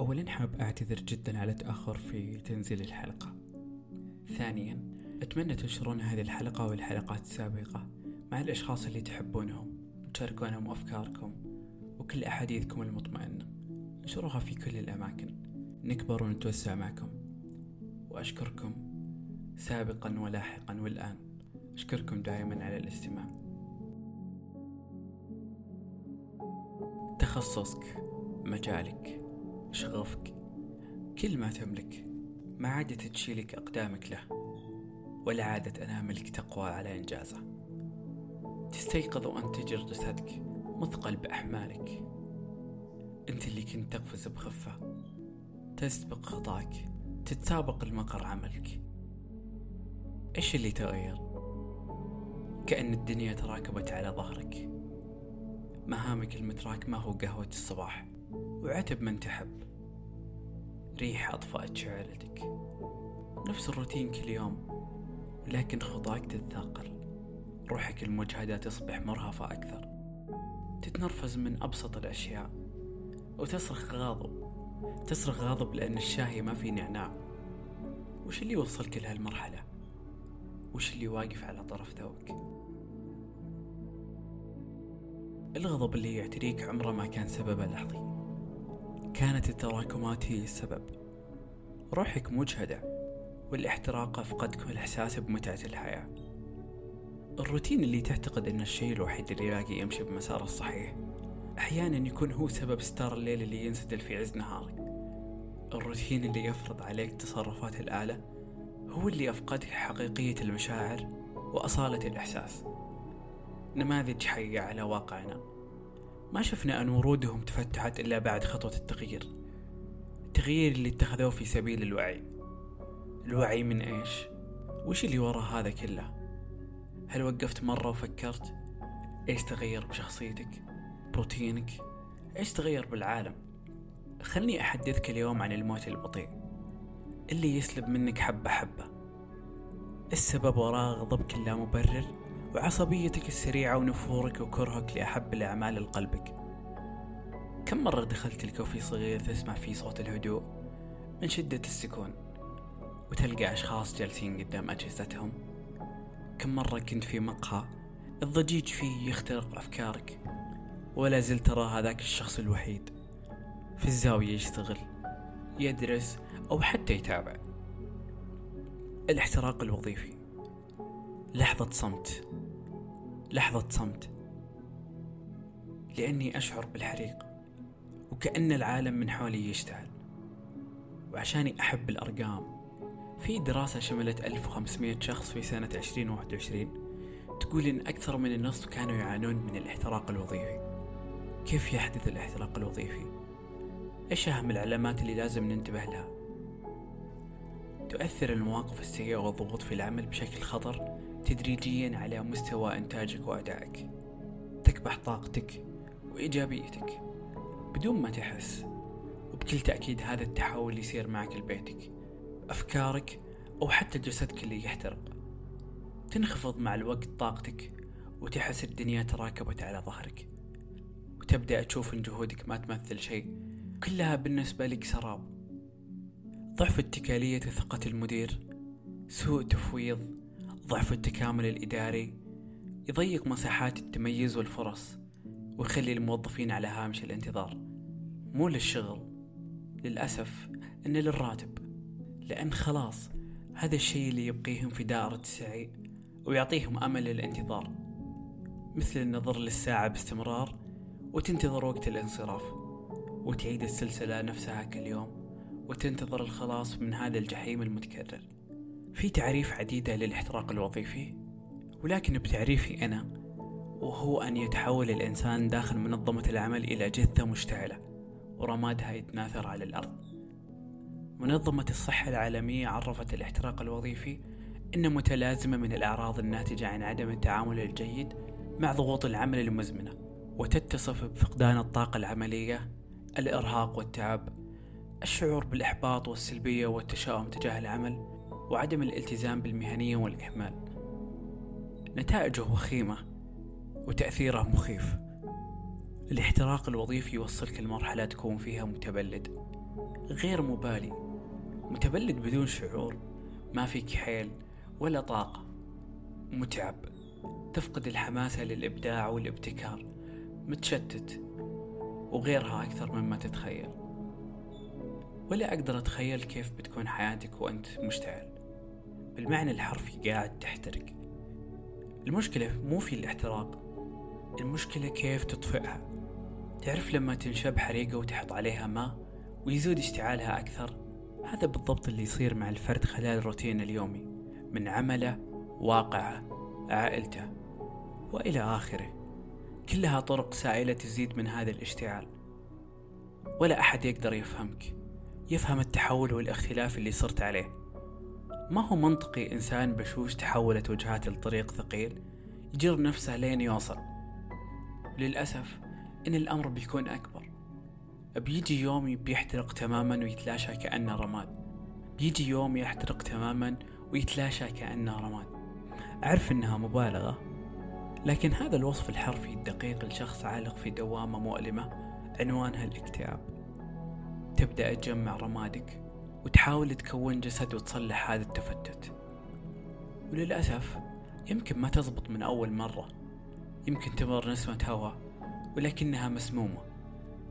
أولا حاب أعتذر جدا على تأخر في تنزيل الحلقة. ثانيا أتمنى تنشرون هذه الحلقة والحلقات السابقة مع الأشخاص اللي تحبونهم وتشاركونهم أفكاركم وكل أحاديثكم المطمئنة. انشروها في كل الأماكن. نكبر ونتوسع معكم. وأشكركم سابقا ولاحقا والآن. أشكركم دائما على الاستماع. تخصصك مجالك. شغفك كل ما تملك ما عادت تشيلك أقدامك له ولا عادت أناملك تقوى على إنجازه. تستيقظ وأنت تجر جسدك مثقل بأحمالك. أنت اللي كنت تقفز بخفة تسبق خطاك تتسابق المقر عملك. إيش اللي تغير؟ كأن الدنيا تراكبت على ظهرك. مهامك المتراكمة هو قهوة الصباح. وعتب من تحب. ريح أطفأت شعلتك. نفس الروتين كل يوم ولكن خطاك تتثاقل روحك المجهدة تصبح مرهفة أكثر. تتنرفز من أبسط الأشياء وتصرخ غاضب. تصرخ غاضب لأن الشاهي ما في نعناع. وش اللي وصلك لهالمرحلة؟ وش اللي واقف على طرف ثوبك؟ الغضب اللي يعتريك عمره ما كان سببه لحظي. كانت التراكمات هي السبب. روحك مجهدة والاحتراق أفقدك الإحساس بمتعة الحياة. الروتين اللي تعتقد أن الشيء الوحيد اللي يلاقي يمشي بمساره الصحيح أحيانا يكون هو سبب ستار الليل اللي ينسدل في عز نهارك. الروتين اللي يفرض عليك تصرفات الآلة هو اللي أفقدك حقيقية المشاعر وأصالة الإحساس. نماذج حية على واقعنا. ما شفنا أن ورودهم تفتحت إلا بعد خطوة التغيير التغيير اللي اتخذوه في سبيل الوعي الوعي من إيش؟ وش اللي وراء هذا كله؟ هل وقفت مرة وفكرت؟ إيش تغير بشخصيتك؟ بروتينك؟ إيش تغير بالعالم؟ خلني أحدثك اليوم عن الموت البطيء اللي يسلب منك حبة حبة السبب وراء غضبك اللامبرر وعصبيتك السريعة ونفورك وكرهك لأحب الأعمال لقلبك. كم مرة دخلت الكوفي صغير تسمع فيه صوت الهدوء من شدة السكون وتلقى أشخاص جالسين قدام أجهزتهم؟ كم مرة كنت في مقهى الضجيج فيه يخترق أفكارك ولا زلت ترى هذاك الشخص الوحيد في الزاوية يشتغل يدرس أو حتى يتابع. الاحتراق الوظيفي لحظة صمت. لحظة صمت لأني أشعر بالحريق وكأن العالم من حولي يشتعل وعشاني أحب الأرقام في دراسة شملت 1500 شخص في سنة 2021 تقول إن أكثر من النصف كانوا يعانون من الاحتراق الوظيفي كيف يحدث الاحتراق الوظيفي؟ إيش أهم العلامات اللي لازم ننتبه لها؟ تؤثر المواقف السيئة والضغوط في العمل بشكل خطر تدريجيا على مستوى إنتاجك وأدائك تكبح طاقتك وإيجابيتك بدون ما تحس. وبكل تأكيد هذا التحول يصير معك لبيتك أفكارك أو حتى جسدك اللي يحترق. تنخفض مع الوقت طاقتك وتحس الدنيا تراكبت على ظهرك. وتبدأ تشوف إن جهودك ما تمثل شيء كلها بالنسبة لك سراب. ضعف اتكالية ثقة المدير سوء تفويض ضعف التكامل الإداري يضيق مساحات التميز والفرص ويخلي الموظفين على هامش الانتظار. مو للشغل للأسف إن للراتب لأن خلاص هذا الشيء اللي يبقيهم في دائرة السعي ويعطيهم أمل للانتظار مثل النظر للساعة باستمرار وتنتظر وقت الانصراف وتعيد السلسلة نفسها كل يوم وتنتظر الخلاص من هذا الجحيم المتكرر. في تعريف عديدة للاحتراق الوظيفي؟ ولكن بتعريفي أنا وهو أن يتحول الإنسان داخل منظمة العمل إلى جثة مشتعلة ورمادها يتناثر على الأرض. منظمة الصحة العالمية عرفت الاحتراق الوظيفي إنه متلازمة من الأعراض الناتجة عن عدم التعامل الجيد مع ضغوط العمل المزمنة وتتصف بفقدان الطاقة العملية الإرهاق والتعب الشعور بالإحباط والسلبية والتشاؤم تجاه العمل وعدم الالتزام بالمهنية والإهمال. نتائجه وخيمة وتأثيره مخيف. الاحتراق الوظيفي يوصلك لمرحلة تكون فيها متبلد. غير مبالي. متبلد بدون شعور. ما فيك حيل ولا طاقة. متعب. تفقد الحماسة للإبداع والابتكار. متشتت. وغيرها أكثر مما تتخيل. ولا أقدر أتخيل كيف بتكون حياتك وأنت مشتعل. بالمعنى الحرفي قاعد تحترق. المشكلة مو في الاحتراق المشكلة كيف تطفئها. تعرف لما تنشب حريقة وتحط عليها ماء ويزود اشتعالها أكثر؟ هذا بالضبط اللي يصير مع الفرد خلال الروتين اليومي من عمله واقعه عائلته وإلى آخره. كلها طرق سائلة تزيد من هذا الاشتعال. ولا أحد يقدر يفهمك يفهم التحول والإختلاف اللي صرت عليه. ما هو منطقي إنسان بشوش تحولت وجهات الطريق ثقيل؟ يجر نفسه لين يوصل. للأسف إن الأمر بيكون أكبر. بيجي يوم بيحترق تماما ويتلاشى كأنه رماد. بيجي يوم يحترق تماما ويتلاشى كأنه رماد. أعرف إنها مبالغة لكن هذا الوصف الحرفي الدقيق لشخص عالق في دوامة مؤلمة عنوانها الاكتئاب. تبدأ تجمع رمادك وتحاول تكون جسد وتصلح هذا التفتت. وللأسف يمكن ما تزبط من أول مرة. يمكن تمر نسمة هواء ولكنها مسمومة.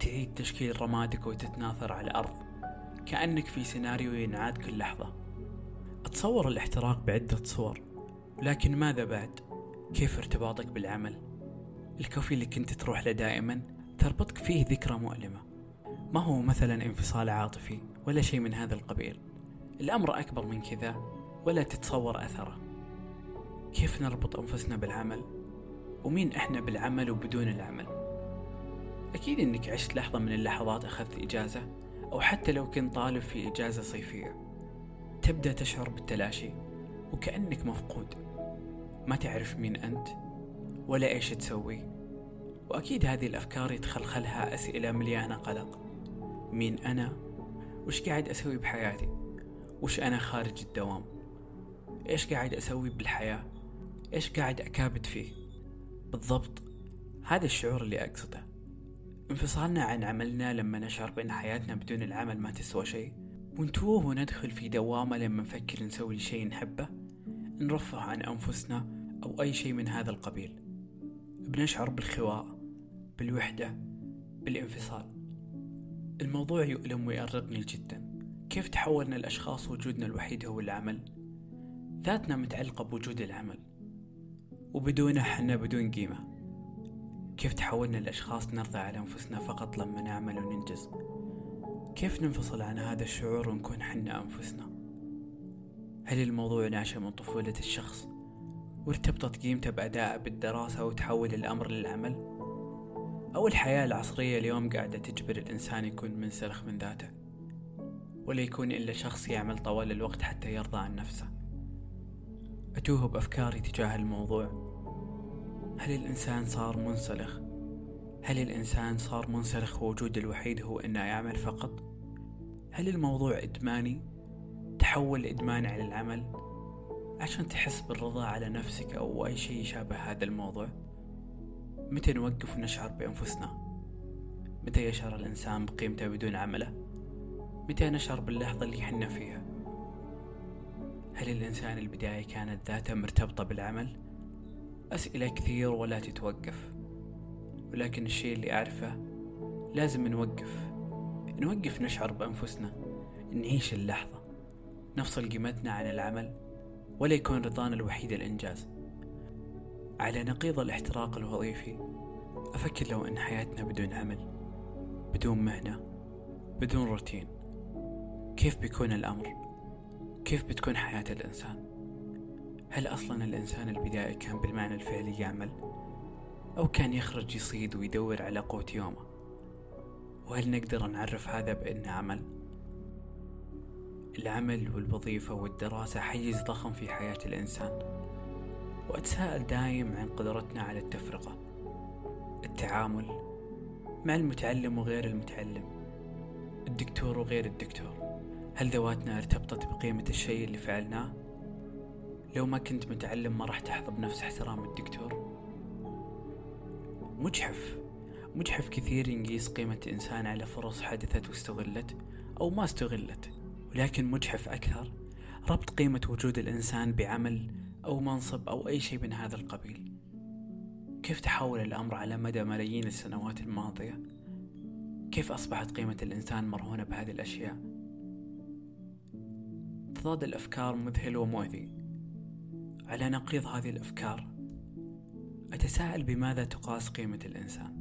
تعيد تشكيل رمادك وتتناثر على الأرض. كأنك في سيناريو ينعاد كل لحظة. أتصور الاحتراق بعدة صور. لكن ماذا بعد؟ كيف ارتباطك بالعمل؟ الكوفي اللي كنت تروح له دائما تربطك فيه ذكرى مؤلمة. ما هو مثلا انفصال عاطفي؟ ولا شيء من هذا القبيل. الأمر أكبر من كذا ولا تتصور أثره. كيف نربط أنفسنا بالعمل؟ ومين إحنا بالعمل وبدون العمل؟ أكيد إنك عشت لحظة من اللحظات أخذت إجازة أو حتى لو كنت طالب في إجازة صيفية. تبدأ تشعر بالتلاشي وكأنك مفقود. ما تعرف مين أنت ولا إيش تسوي. وأكيد هذه الأفكار يتخلخلها أسئلة مليانة قلق. مين أنا؟ وش قاعد أسوي بحياتي؟ وش أنا خارج الدوام؟ إيش قاعد أسوي بالحياة؟ إيش قاعد أكابد فيه؟ بالضبط هذا الشعور اللي أقصده. انفصالنا عن عملنا لما نشعر بأن حياتنا بدون العمل ما تسوى شيء. ونتوه وندخل في دوامة لما نفكر نسوي شيء نحبه نرفه عن أنفسنا أو أي شيء من هذا القبيل. بنشعر بالخواء بالوحدة بالانفصال. الموضوع يؤلم ويأرقني جدا كيف تحولنا الأشخاص وجودنا الوحيد هو العمل؟ ذاتنا متعلقة بوجود العمل. وبدونه حنا بدون قيمة. كيف تحولنا الأشخاص نرضى على أنفسنا فقط لما نعمل وننجز؟ كيف ننفصل عن هذا الشعور ونكون حنا أنفسنا؟ هل الموضوع ناشئ من طفولة الشخص؟ وارتبطت قيمته بأداء بالدراسة وتحول الأمر للعمل؟ أو الحياة العصرية اليوم قاعدة تجبر الإنسان يكون منسلخ من ذاته ولا يكون إلا شخص يعمل طوال الوقت حتى يرضى عن نفسه أتوه بأفكاري تجاه الموضوع هل الإنسان صار منسلخ؟ هل الإنسان صار منسلخ ووجود الوحيد هو إنه يعمل فقط؟ هل الموضوع إدماني؟ تحول إدمان على العمل عشان تحس بالرضا على نفسك أو أي شيء يشابه هذا الموضوع متى نوقف ونشعر بأنفسنا؟ متى يشعر الإنسان بقيمته بدون عمله؟ متى نشعر باللحظة اللي حنا فيها؟ هل الإنسان البداية كانت ذاته مرتبطة بالعمل؟ أسئلة كثير ولا تتوقف. ولكن الشيء اللي أعرفه لازم نوقف. نوقف نشعر بأنفسنا نعيش اللحظة نفصل قيمتنا عن العمل ولا يكون رضانا الوحيد الإنجاز. على نقيض الاحتراق الوظيفي أفكر لو أن حياتنا بدون عمل بدون مهنة بدون روتين كيف بيكون الأمر؟ كيف بتكون حياة الإنسان؟ هل أصلا الإنسان البدائي كان بالمعنى الفعلي يعمل؟ أو كان يخرج يصيد ويدور على قوت يومه؟ وهل نقدر نعرف هذا بأنه عمل؟ العمل والوظيفة والدراسة حيز ضخم في حياة الإنسان وأتساءل دايم عن قدرتنا على التفرقة التعامل مع المتعلم وغير المتعلم الدكتور وغير الدكتور هل ذواتنا ارتبطت بقيمة الشيء اللي فعلناه؟ لو ما كنت متعلم ما راح تحظى بنفس احترام الدكتور مجحف مجحف كثير نقيس قيمة إنسان على فرص حدثت واستغلت أو ما استغلت ولكن مجحف أكثر ربط قيمة وجود الإنسان بعمل أو منصب أو أي شيء من هذا القبيل كيف تحول الأمر على مدى ملايين السنوات الماضية؟ كيف أصبحت قيمة الإنسان مرهونة بهذه الأشياء؟ تضاد الأفكار مذهل ومؤذي على نقيض هذه الأفكار أتساءل بماذا تقاس قيمة الإنسان